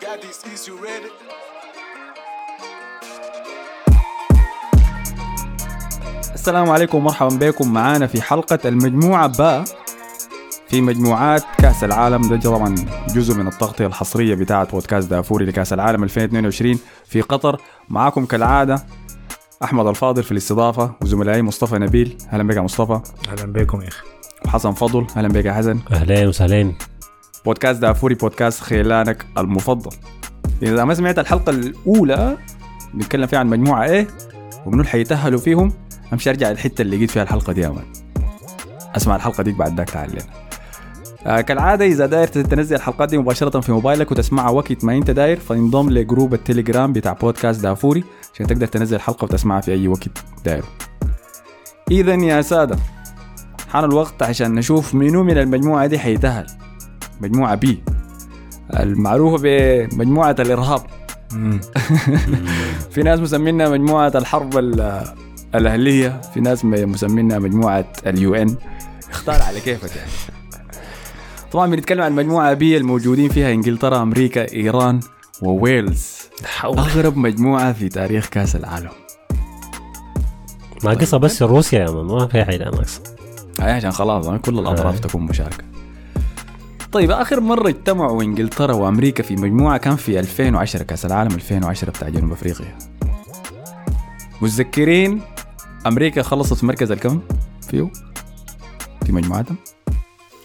Got these east, you ready? السلام عليكم ومرحبا بكم. معانا في حلقة المجموعة باء في مجموعات كأس العالم ده طبعا جزء من التغطية الحصرية بتاعة بودكاست دافوري لكأس العالم 2022 في قطر. معاكم كالعادة أحمد الفاضل في الاستضافة وزملائي مصطفى نبيل. أهلا بك يا مصطفى. أهلا بكم يا أخي. وحسن فضل. أهلا بك يا حسن. اهلين وسهلين بودكاست دافوري بودكاست خيلانك المفضل. إذا ما سمعت الحلقة الأولى بنتكلم فيها عن مجموعة إيه ومنو اللي حيتأهلوا فيهم. أمشي أرجع الحتة اللي لقيت فيها الحلقة دي يا مان. أسمع الحلقة ديك بعد ذاك تعال آه كالعادة إذا داير تنزل الحلقات دي مباشرة في موبايلك وتسمعها وقت ما أنت داير فانضم ل group التليجرام بتاع بودكاست دافوري عشان تقدر تنزل الحلقة وتسمعها في أي وقت داير. إذا يا سادة حان الوقت عشان نشوف منو من المجموعة دي حيتأهل. مجموعة B. المعروفة بمجموعة الإرهاب. في ناس مسمينها مجموعة الحرب ال- الأهلية في ناس مسمينها مجموعة ال UN. اختار على كيفك يعني. طبعا بنتكلم عن مجموعة B الموجودين فيها إنجلترا أمريكا إيران وويلز أغرب مجموعة في تاريخ كأس العالم. ما قصة بس روسيا يا مان ما في حاجة ناقصة. هاي عشان خلاص كل الأطراف. تكون مشاركة. طيب آخر مرة اجتمعوا إنجلترا وأمريكا في مجموعة كان في 2010 كأس العالم 2010 بتاع جنوب أفريقيا. متذكرين أمريكا خلصت في مركز الكم فيه؟ في مجموعتهم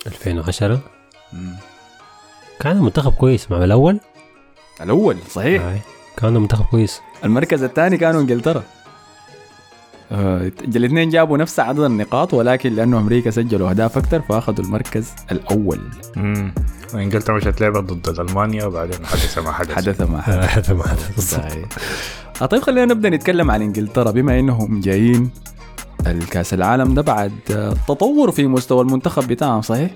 2010 كان منتخب كويس مع الأول؟ الأول صحيح. آه. كان منتخب كويس. المركز الثاني كانوا إنجلترا. الاثنين جابوا نفس عدد النقاط ولكن لأنه أمريكا سجلوا أهداف أكثر فأخذوا المركز الأول. امم وانجلترا مشت لعبت ضد ألمانيا وبعدين حدث ما حدث. حدث ما حدث. هذا ما حدث. صحيح. آه طيب خلينا نبدأ نتكلم عن إنجلترا. بما إنهم جايين الكأس العالم ده بعد آه، تطور في مستوى المنتخب بتاعهم صحيح؟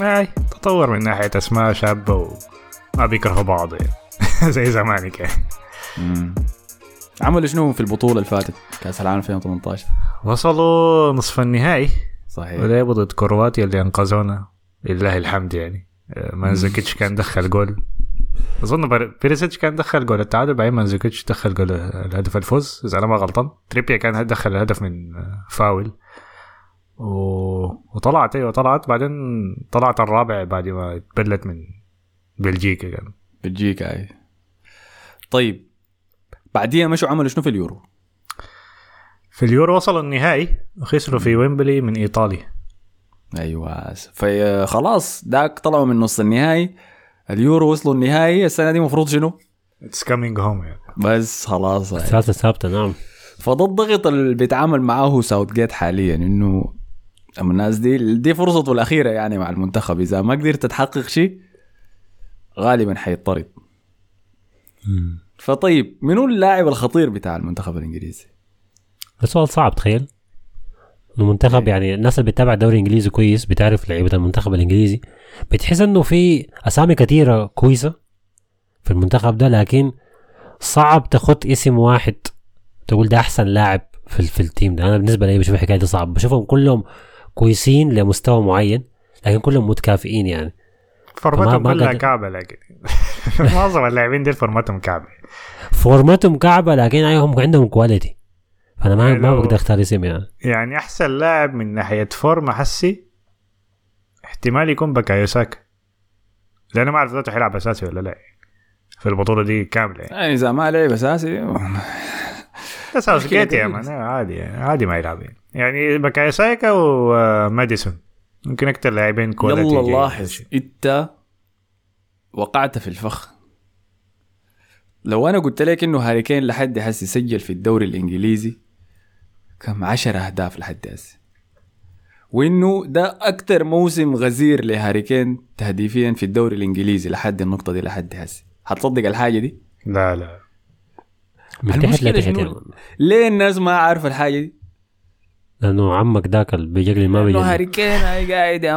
أي تطور من ناحية أسماء شابة وما بيكرهوا بعض يعني. زي زمان كده عملوا شنو في البطولة اللي فاتت؟ كأس العالم 2018 وصلوا نصف النهائي. صحيح. ولعبوا ضد كرواتيا اللي أنقذونا. لله الحمد يعني. آه، مانزوكيتش كان دخل جول. أظن بيريسيتش كان دخل جول. التعادل بعدين مانزوكيتش دخل جول الهدف الفوز إذا أنا ما غلطان. تريبيير كان دخل الهدف من آه، فاول. و... وطلعت أيوه طلعت. بعدين طلعت الرابع بعد ما اتبلت من بلجيكا كان. بلجيكا أي. طيب بعديها مشوا عملوا شنو في اليورو؟ في اليورو وصلوا النهائي وخسروا في ويمبلي من إيطاليا. أيوه. فخلاص داك طلعوا من نص النهائي. اليورو وصلوا النهائي. السنة دي المفروض شنو؟ it's coming home يعني. بس خلاص. يعني. ثالثة ثابتة نعم. فده الضغط اللي بيتعامل معاه ساوثجيت حاليا إنه الناس دي دي فرصته الأخيرة يعني مع المنتخب. إذا ما قدرت تحقق شيء غالبا فطيب منو اللاعب الخطير بتاع المنتخب الإنجليزي؟ ده سؤال صعب تخيل. انه منتخب يعني الناس اللي بتتابع الدوري الإنجليزي كويس بتعرف لعيبة المنتخب الإنجليزي. بتحس إنه في أسامي كثيرة كويسة في المنتخب ده لكن صعب تاخد اسم واحد تقول ده أحسن لاعب في في ال team ده. أنا بالنسبة لي بشوف الحكاية دي صعب بشوفهم كلهم كويسين لمستوى معين لكن كلهم متكافئين يعني. form اتهم ما كلها كعبة لكن معظم اللاعبين دي form اتهم كعبة. form اتهم كعبة لكن كلهم عندهم quality فأنا ما ما بقدر أختار اسم يعني. يعني أحسن لاعب من ناحية form ة حسي احتمال يكون بكايو ساكا لأنه ما أعرف ذاته حيلعب أساسي ولا لا. في البطولة دي كاملة. يعني يعني إذا ما لعب أساسي بس ساوثجيت يا مان عادي يعني عادي ما يلعب يعني. يعني بكايو ساكا وماديسون ممكن أكثر لاعبين quality يلا. لاحظ أنت وقعت في الفخ. لو أنا قلت لك إنه هاري كين لحد هسه سجل في الدوري الإنجليزي كم عشر أهداف لحد هسه وإنه ده أكتر موسم غزير لهاري كين تهديفيا في الدوري الإنجليزي لحد النقطة دي لحد هسه هتصدق الحاجة دي؟ لا لا. شنو؟ يعني. ليه الناس ما عارفة الحاجة دي؟ لأنه عمك ذاك اللي بيجلي ما انه بيجلي هاري كين قاعد يا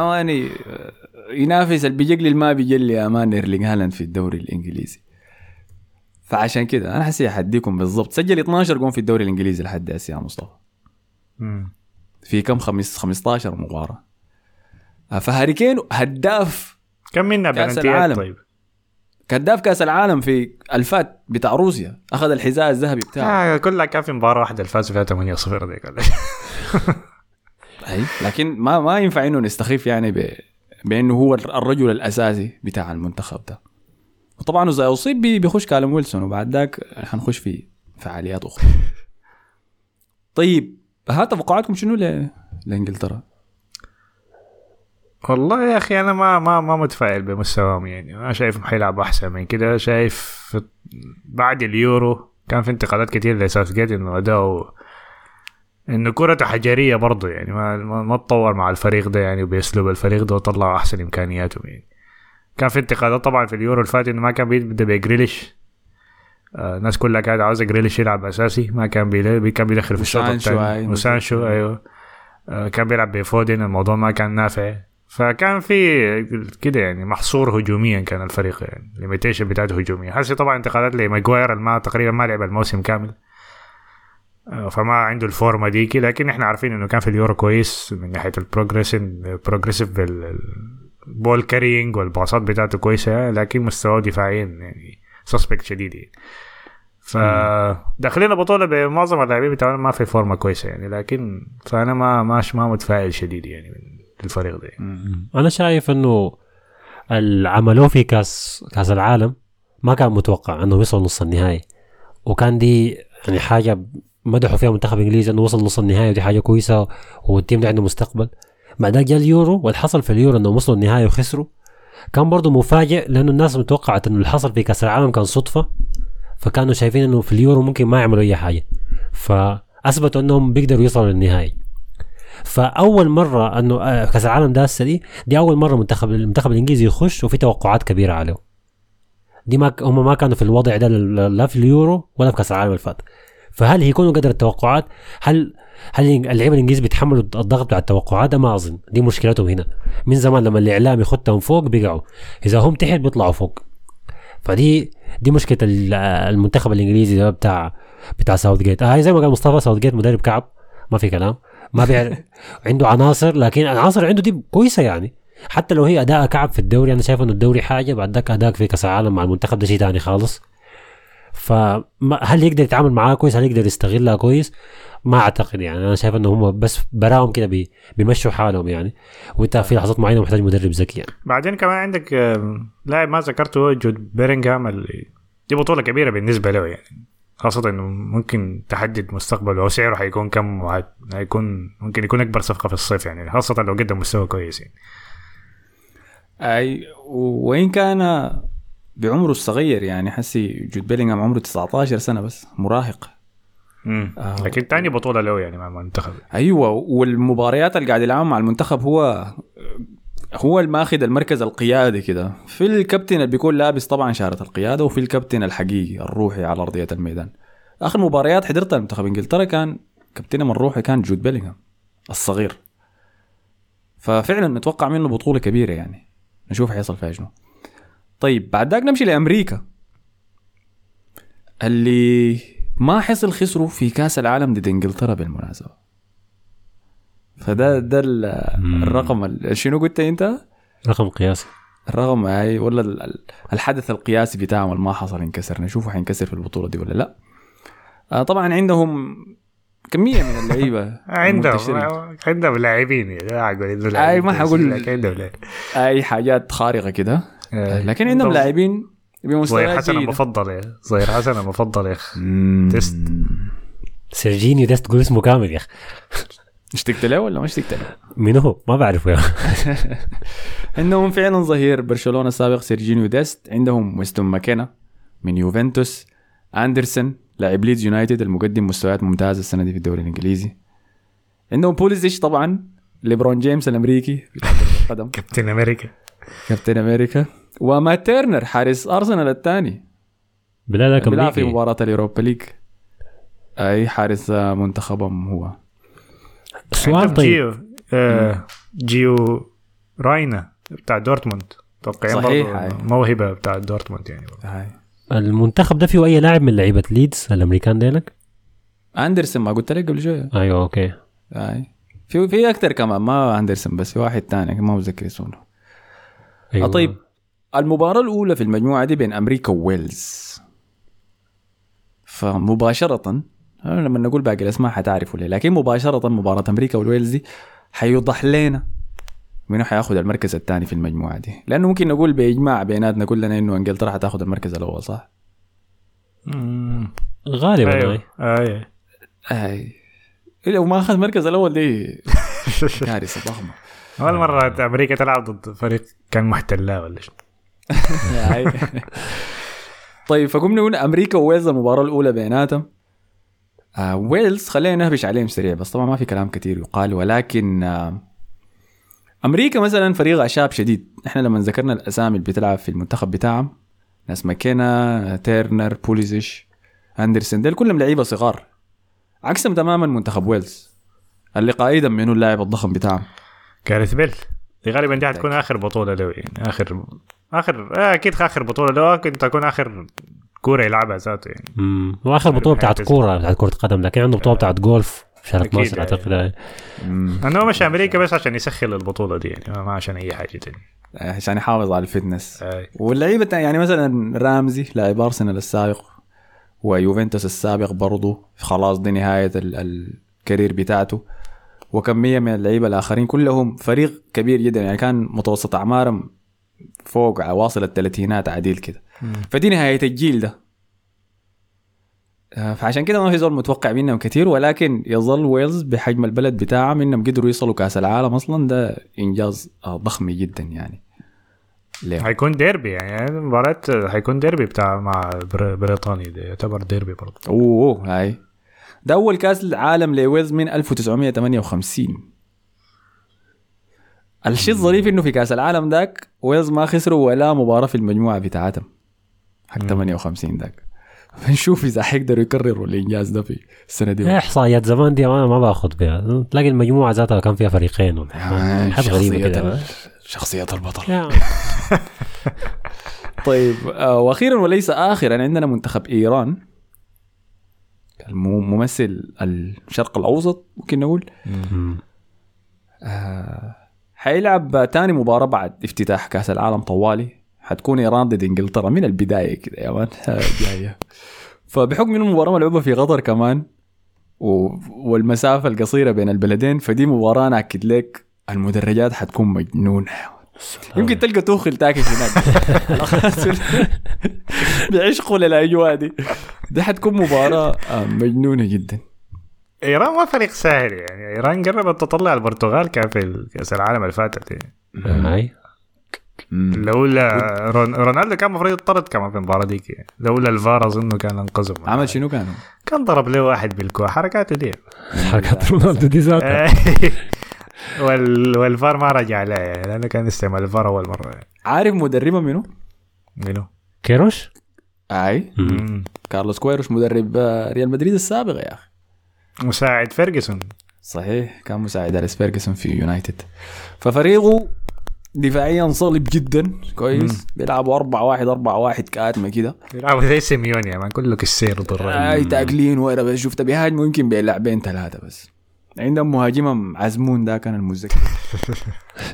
ينافس اللي بيجلي اللي ما بيجلي يا مان إيرلينج هالاند في الدوري الإنجليزي. فعشان كده أنا حسي احديكم بالضبط. سجل 12 جون في الدوري الإنجليزي لحد هسه يا مصطفى. مم. في كم؟ خمس 15 مباراة. آه، فهاري كين هداف كم منا بلنتيات العالم. طيب؟ كهداف كأس العالم في الفات بتاع روسيا. أخذ الحذاء الذهبي بتاعه. آه كلها كان في مباراة واحدة اللي فازوا فيها 8 0 ديك أي لكن ما ما ينفع إنه نستخف يعني ب... بأنه هو الرجل الأساسي بتاع المنتخب ده. وطبعا إذا أصيب بي- بيخش كالم ويلسون وبعد ذاك حنخش في فعاليات أخرى. طيب ها توقعاتكم شنو ل... لإنجلترا؟ والله يا أخي أنا ما ما ما متفائل بمستواهم يعني. ما شايفهم حيلعبوا أحسن من كده. شايف بعد اليورو كان في انتقادات كتير لساوث جيت إنه أداؤه انه كرته حجرية برضه يعني ما ما تطور مع الفريق ده يعني وباسلوب الفريق ده وطلعوا أحسن امكانياتهم يعني. كان في انتقادات طبعا في اليورو اللي فات إنه ما كان بيبدا بجريليش آه الناس كلها كانت عاوزة جريليش يلعب أساسي. ما كان بي كان بيدخل في الشوط الثاني. وسانشو أيوه. آه كان بيلعب بفودن. الموضوع ما كان نافع. فكان في كده يعني محصور هجوميا كان الفريق يعني. limitation بتاعته هجوميا هسه طبعا انتقادات لماجواير ما تقريبا ما لعب الموسم كامل. فما عنده ال form ديك لكن إحنا عارفين إنه كان في اليورو كويس من ناحية ال progressive progressive ال ball carrying والباصات بتاعته كويسة لكن مستواه دفاعيا يعني suspect شديد يعني. فداخلين البطولة بمعظم اللاعبين بتاعنا ما في form كويسة يعني لكن فأنا ما ماش ما متفائل شديد يعني من الفريق ده. أنا شايف إنه اللي عملوه في كاس كاس العالم ما كان متوقع إنه يوصل نص النهائي وكان دي يعني حاجة مدحوا فيها منتخب إنجليزي إنه وصل نص النهائي ودي حاجة كويسة وال team ده عنده مستقبل. بعدها جاء اليورو واللي حصل في اليورو انهم وصلوا النهائي وخسروا. كان برضه مفاجئ لأنه الناس متوقعت إنه اللي حصل في كأس العالم كان صدفة فكانوا شايفين إنه في اليورو ممكن ما يعملوا أي حاجة. فأثبتوا إنهم بيقدروا يوصلوا للنهائي. فأول مرة إنه آه، كأس العالم ده هسه دي دي أول مرة منتخب المنتخب الإنجليزي يخش وفي توقعات كبيرة عليه. دي ما هم ما كانوا في الوضع ده لا في اليورو ولا في كأس العالم اللي فات. فهل هيكونوا قدر التوقعات؟ هل هل اللعيبة الإنجليز بيتحملوا الضغط بتاع التوقعات؟ ده ما أظن. دي مشكلتهم هنا. من زمان لما الإعلام يخدهم فوق بيقعوا. إذا هم تحت بيطلعوا فوق. فدي دي مشكلة ال- المنتخب الإنجليزي ده بتاع بتاع ساوث جيت آه زي ما قال مصطفى ساوث جيت مدرب كعب. ما في كلام. ما بيعرف عنده عناصر لكن العناصر عنده دي كويسة يعني. حتى لو هي أداء كعب في الدوري أنا شايف إنه الدوري حاجة بعد ذاك أداء في كأس العالم مع المنتخب ده شيء ثاني خالص. فهل يقدر يتعامل معاها كويس؟ هل يقدر يستغلها كويس؟ ما أعتقد يعني. أنا شايف إنه هم بس براهم كده بي بيمشوا حالهم يعني. وأنت في لحظات معينة محتاج مدرب ذكي يعني. بعدين كمان عندك لاعب ما ذكرته جود بيلينغهام اللي دي بطولة كبيرة بالنسبة له يعني. خاصة إنه ممكن تحدد مستقبله وسعره حيكون كم هيكون ممكن يكون أكبر صفقة في الصيف يعني. خاصة لو قدم مستوى كويس يعني. أي وين كان بعمره الصغير يعني حسي جود بيلينغهام عمره 19 سنة بس مراهق. مم. آه. لكن تاني بطولة له يعني مع المنتخب. أيوه والمباريات اللي قاعد يلعبها مع المنتخب هو هو الماخذ المركز القيادي كده. في الكابتن اللي بيكون لابس طبعا شارة القيادة وفي الكابتن الحقيقي الروحي على أرضية الميدان. آخر مباريات حضرتها منتخب إنجلترا كان كابتنهم الروحي كان جود بيلينغهام الصغير. ففعلا نتوقع منه بطولة كبيرة يعني. نشوف حيصل فيها شنو. طيب بعد ذاك نمشي لأمريكا اللي ما حصل خسروا في كأس العالم ضد إنجلترا بالمناسبة فده ده ال- الرقم ال- شنو قلت أنت؟ رقم قياسي الرقم هاي ولا ال- ال- الحدث القياسي بتاعهم اللي ما حصل انكسر نشوفه حينكسر في البطولة دي ولا لا آه طبعا عندهم كمية من اللعيبة عندهم. عندهم لاعبين يعني لاعبين ما حقول-. أي حاجات خارقة كده. لكن عندهم لاعبين زهير بمستويات حسن المفضل يا زهير حسن المفضل يا أخي. تست. سيرجينيو ده تقول اسمه كامل يا أخي. اشتقت له ولا ما اشتقت له؟ مين هو؟ ما بعرفه يا أخي. عندهم فعلا ظهير برشلونة السابق سيرجينيو ديست. عندهم ويستون ماكينا من يوفنتوس. آرونسون لاعب ليدز يونايتد المقدم مستويات ممتازة السنة دي في الدوري الإنجليزي. عندهم بوليسيتش طبعا ليبرون جيمس الأمريكي. القدم. كابتن أمريكا. كابتن أمريكا. ومات تيرنر حارس أرسنال الثاني. بلا لا بيلعب في مباراة اليوروبا ليج. أي حارس منتخبهم هو. سؤال طيب. جيو آه جيو رينا بتاع دورتموند. توقع صحيح،. موهبة بتاع دورتموند يعني. هاي. المنتخب ده فيه أي لاعب من لعيبة ليدز؟ الأمريكان ديلك؟ آرونسون ما قلت لك قبل شوية. أيوه أوكي. هاي. في في أكثر كمان ما آرونسون بس في واحد ثاني ما متذكر اسمه. أيوة. طيب المباراة الأولى في المجموعة دي بين أمريكا وويلز. فمباشرة لما نقول باقي الأسماء حتعرفوا ليه لكن مباشرة مباراة أمريكا والويلز دي حيوضح لنا منو حياخذ المركز الثاني في المجموعة دي. لأنه ممكن نقول بإجماع بيناتنا كلنا إنه إنجلترا حتاخذ المركز الأول صح؟ غالبا أيوه. أي. أيوه. أي. لو ما أخذ المركز الأول دي كارثة ضخمة. أول مرة أمريكا تلعب ضد فريق كان محتلاه ولا شنو؟ أي. طيب فقمنا نقول أمريكا وويلز المباراة الأولى بيناتهم. آه ويلز خلينا نهبش عليهم سريع بس طبعا ما في كلام كثير يقال ولكن آه أمريكا مثلا فريقها شاب شديد. إحنا لما ذكرنا الأسامي اللي بتلعب في المنتخب بتاعهم ناس ماكينا تيرنر بوليسيتش آرونسون ديل كلهم لعيبة صغار. عكسهم تماما منتخب ويلز اللي قائدا منه اللاعب الضخم بتاعهم. كارث بيل. غالبا دي حتكون آخر بطولة له يعني اخر اخر آه أكيد آخر بطولة له كنت تكون آخر كورة يلعبها ذاته يعني مم. واخر بطولة بتاعت. كورة بتاعت كرة قدم لكن عنده بطولة بتاعت جولف في شارك مصر يعني. أعتقد أي. إنه مش أمريكا بس عشان يسخر البطولة دي يعني ما- عشان أي حاجة تاني آه، عشان يحافظ على الفتنس. واللعيبة يعني مثلا رامزي لاعب أرسنال السابق ويوفنتوس السابق برضه خلاص دي نهاية ال- ال career بتاعته وكميه من اللعيبة الآخرين كلهم فريق كبير جدا يعني كان متوسط أعمارهم فوق واصل الثلاثينات عديل كده. فدي نهاية الجيل ده. آه، فعشان كده ما في زول متوقع منهم كثير ولكن يظل ويلز بحجم البلد بتاعهم انهم قدروا يوصلوا كأس العالم أصلا ده إنجاز آه، ضخم جدا يعني. ليه؟ حيكون ديربي يعني المباراة حيكون ديربي بتاع مع بر- بريطاني ده يعتبر ديربي برضه. أوه هاي. ده أول كأس العالم لويلز من 1958 الشيء الظريف إنه في كأس العالم ذاك ويلز ما خسروا ولا مباراة في المجموعة بتاعتهم. حق 58 ذاك فنشوف إذا حيقدروا يكرروا الإنجاز ده في السنة دي. إحصائيات زمان دي ما ما باخذ بها تلاقي المجموعة ذاتها كان فيها فريقين آه، حاجة غريبة كده. شخصية البطل. طيب آه، وأخيرا وليس اخرا عندنا منتخب إيران. الممثل الشرق الأوسط ممكن نقول. آه، حيلعب تاني مباراة بعد افتتاح كأس العالم طوالي. حتكون إيران ضد إنجلترا من البداية كده يا مان. جاية فبحكم إنه المباراة ملعوبة في قطر كمان و... والمسافة القصيرة بين البلدين فدي مباراة نأكد لك المدرجات حتكون مجنونة. يمكن تلقى توخل تاكل هناك. بيعشقوا للأجواء دي. دي حتكون مباراة آه، مجنونة جدا. إيران ما فريق سهل يعني. إيران قربت تطلع البرتغال كان في كأس العالم اللي فاتت يعني. لولا رون... رونالدو كان المفروض يطرد كمان في المباراة ديك. يعني. لولا الفار أظنه كان انقذهم. عمل شنو كان؟ كان ضرب له واحد بالكوع. حركاته دي. حركات رونالدو دي ذاتها. وال... والفار ما رجع له يعني لأنه كان استعمال الفار أول مرة يعني. عارف مدربه منو؟ منو؟ كيروش أي مم. مم. كارلوس كيروش مدرب آه، ريال مدريد السابق يا أخي مساعد فيرجسون صحيح كان مساعد اليكس فيرجسون في يونايتد ففريقه دفاعيا صلب جدا كويس بيلعبوا 4 1 4 1 كأتمة كده بيلعبوا زي سيميوني يعني كله كسير ضد أي تاكلين وين بس شفت بيهاجموا يمكن بلاعبين ثلاثة بس عندهم مهاجمهم عزمون ده كان المتذكر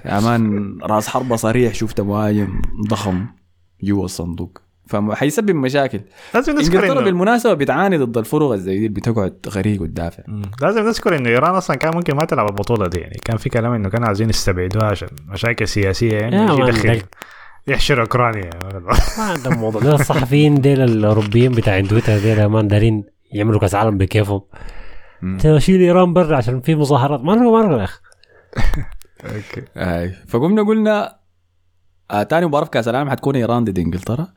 يا مان رأس حربة صريح شفت مهاجم ضخم جوا الصندوق. فحيسبب مشاكل. لازم نذكر إنجلترا انه بالمناسبة بتعاني ضد الفرق الزي دي بتقعد غريق وتدافع. لازم نذكر إنه إيران أصلا كان ممكن ما تلعب البطولة دي. يعني كان في كلام إنه كانوا عايزين يستبعدوها عشان مشاكل سياسية يعني يدخل يحشر أوكرانيا. ما عندهم موضوع. الصحفيين ديل الأوروبيين بتاع تويتر ديل مان دارين يعملوا كأس عالم بكيفهم. شيل إيران برا عشان في مظاهرات. مره مره يا أخي. أوكي. أي. فقمنا قلنا آه تاني مباراة في كأس العالم حتكون إيران ضد إنجلترا.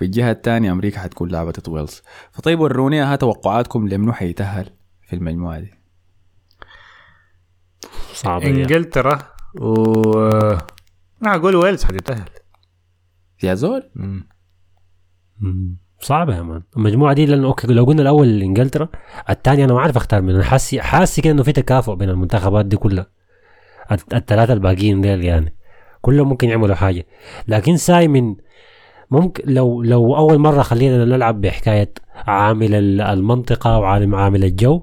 بالجهة الثانية أمريكا حتكون لعبت ويلز. فطيب وروني ها توقعاتكم لمنو حيتاهل في المجموعة دي؟ صعبة دي. إنجلترا و أنا أقول ويلز حتتأهل. يا زول. مم. صعبة يا man. المجموعة دي لأنه أوكي لو قلنا الأول إنجلترا الثاني أنا ما عارف أختار منه أنا حاسي حاسي كده انه في تكافؤ بين المنتخبات دي كلها. الثلاثه الباقيين ديل يعني. كلهم ممكن يعملوا حاجة. لكن ساي من ممكن لو لو أول مرة خلينا نلعب بحكاية عامل ال- المنطقة وعالم عامل الجو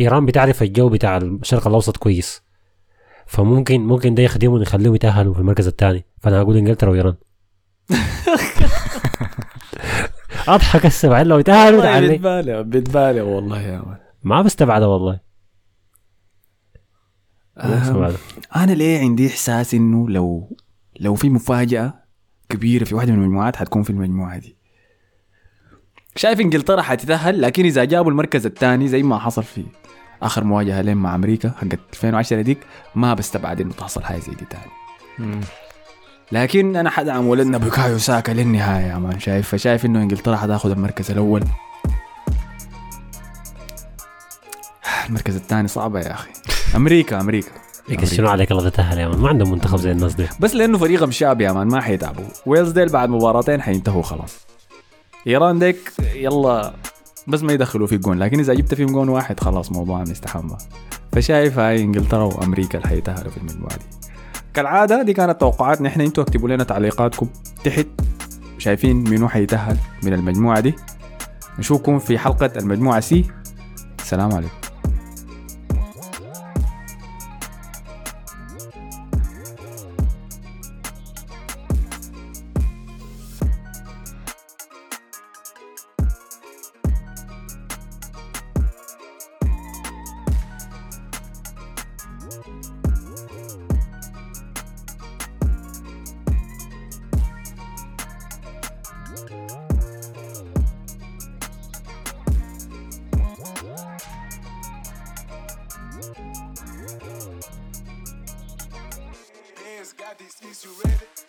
إيران بتعرف الجو بتاع الشرق الأوسط كويس. فممكن ممكن ده يخدمهم يخليهم يتأهلوا في المركز الثاني. فأنا أقول إنجلترا وإيران. أضحك هسه لو يتاهلوا والله تعالي بتبالغ بتبالغ والله يا مان ما بستبعدها والله. أنا ليه عندي إحساس إنه لو لو في مفاجأة كبيرة في واحدة من المجموعات حتكون في المجموعة دي. شايف إنجلترا حتتأهل لكن إذا جابوا المركز الثاني زي ما حصل في آخر مواجهة لين مع أمريكا حقت 2010 ديك ما بستبعد إنه تحصل حاجة زي دي تاني. لكن أنا حدعم ولدنا بوكايو ساكا للنهاية يا man شايف فشايف إنه إنجلترا حتاخذ المركز الأول. المركز الثاني صعبة يا أخي. أمريكا أمريكا. يكشنوا عليك الله تتاهل يا man؟ ما عندهم منتخب زي الناس دي بس لأنه فريقهم شاب يا man ما حيتعبوا. ويلز ديل بعد مباراتين حينتهوا خلاص. إيران ديل يلا بس ما يدخلوا في جون. لكن إذا جبت فيهم جون واحد خلاص موضوع مستحمي فشايف هاي إنجلترا وأمريكا اللي حيتأهلوا في المجموعة دي. كالعادة دي كانت توقعاتنا إحنا أنتوا اكتبوا لنا تعليقاتكم تحت. شايفين منو حيتاهل من المجموعة دي. نشوفكم في حلقة المجموعة C. السلام عليكم. this, is you ready?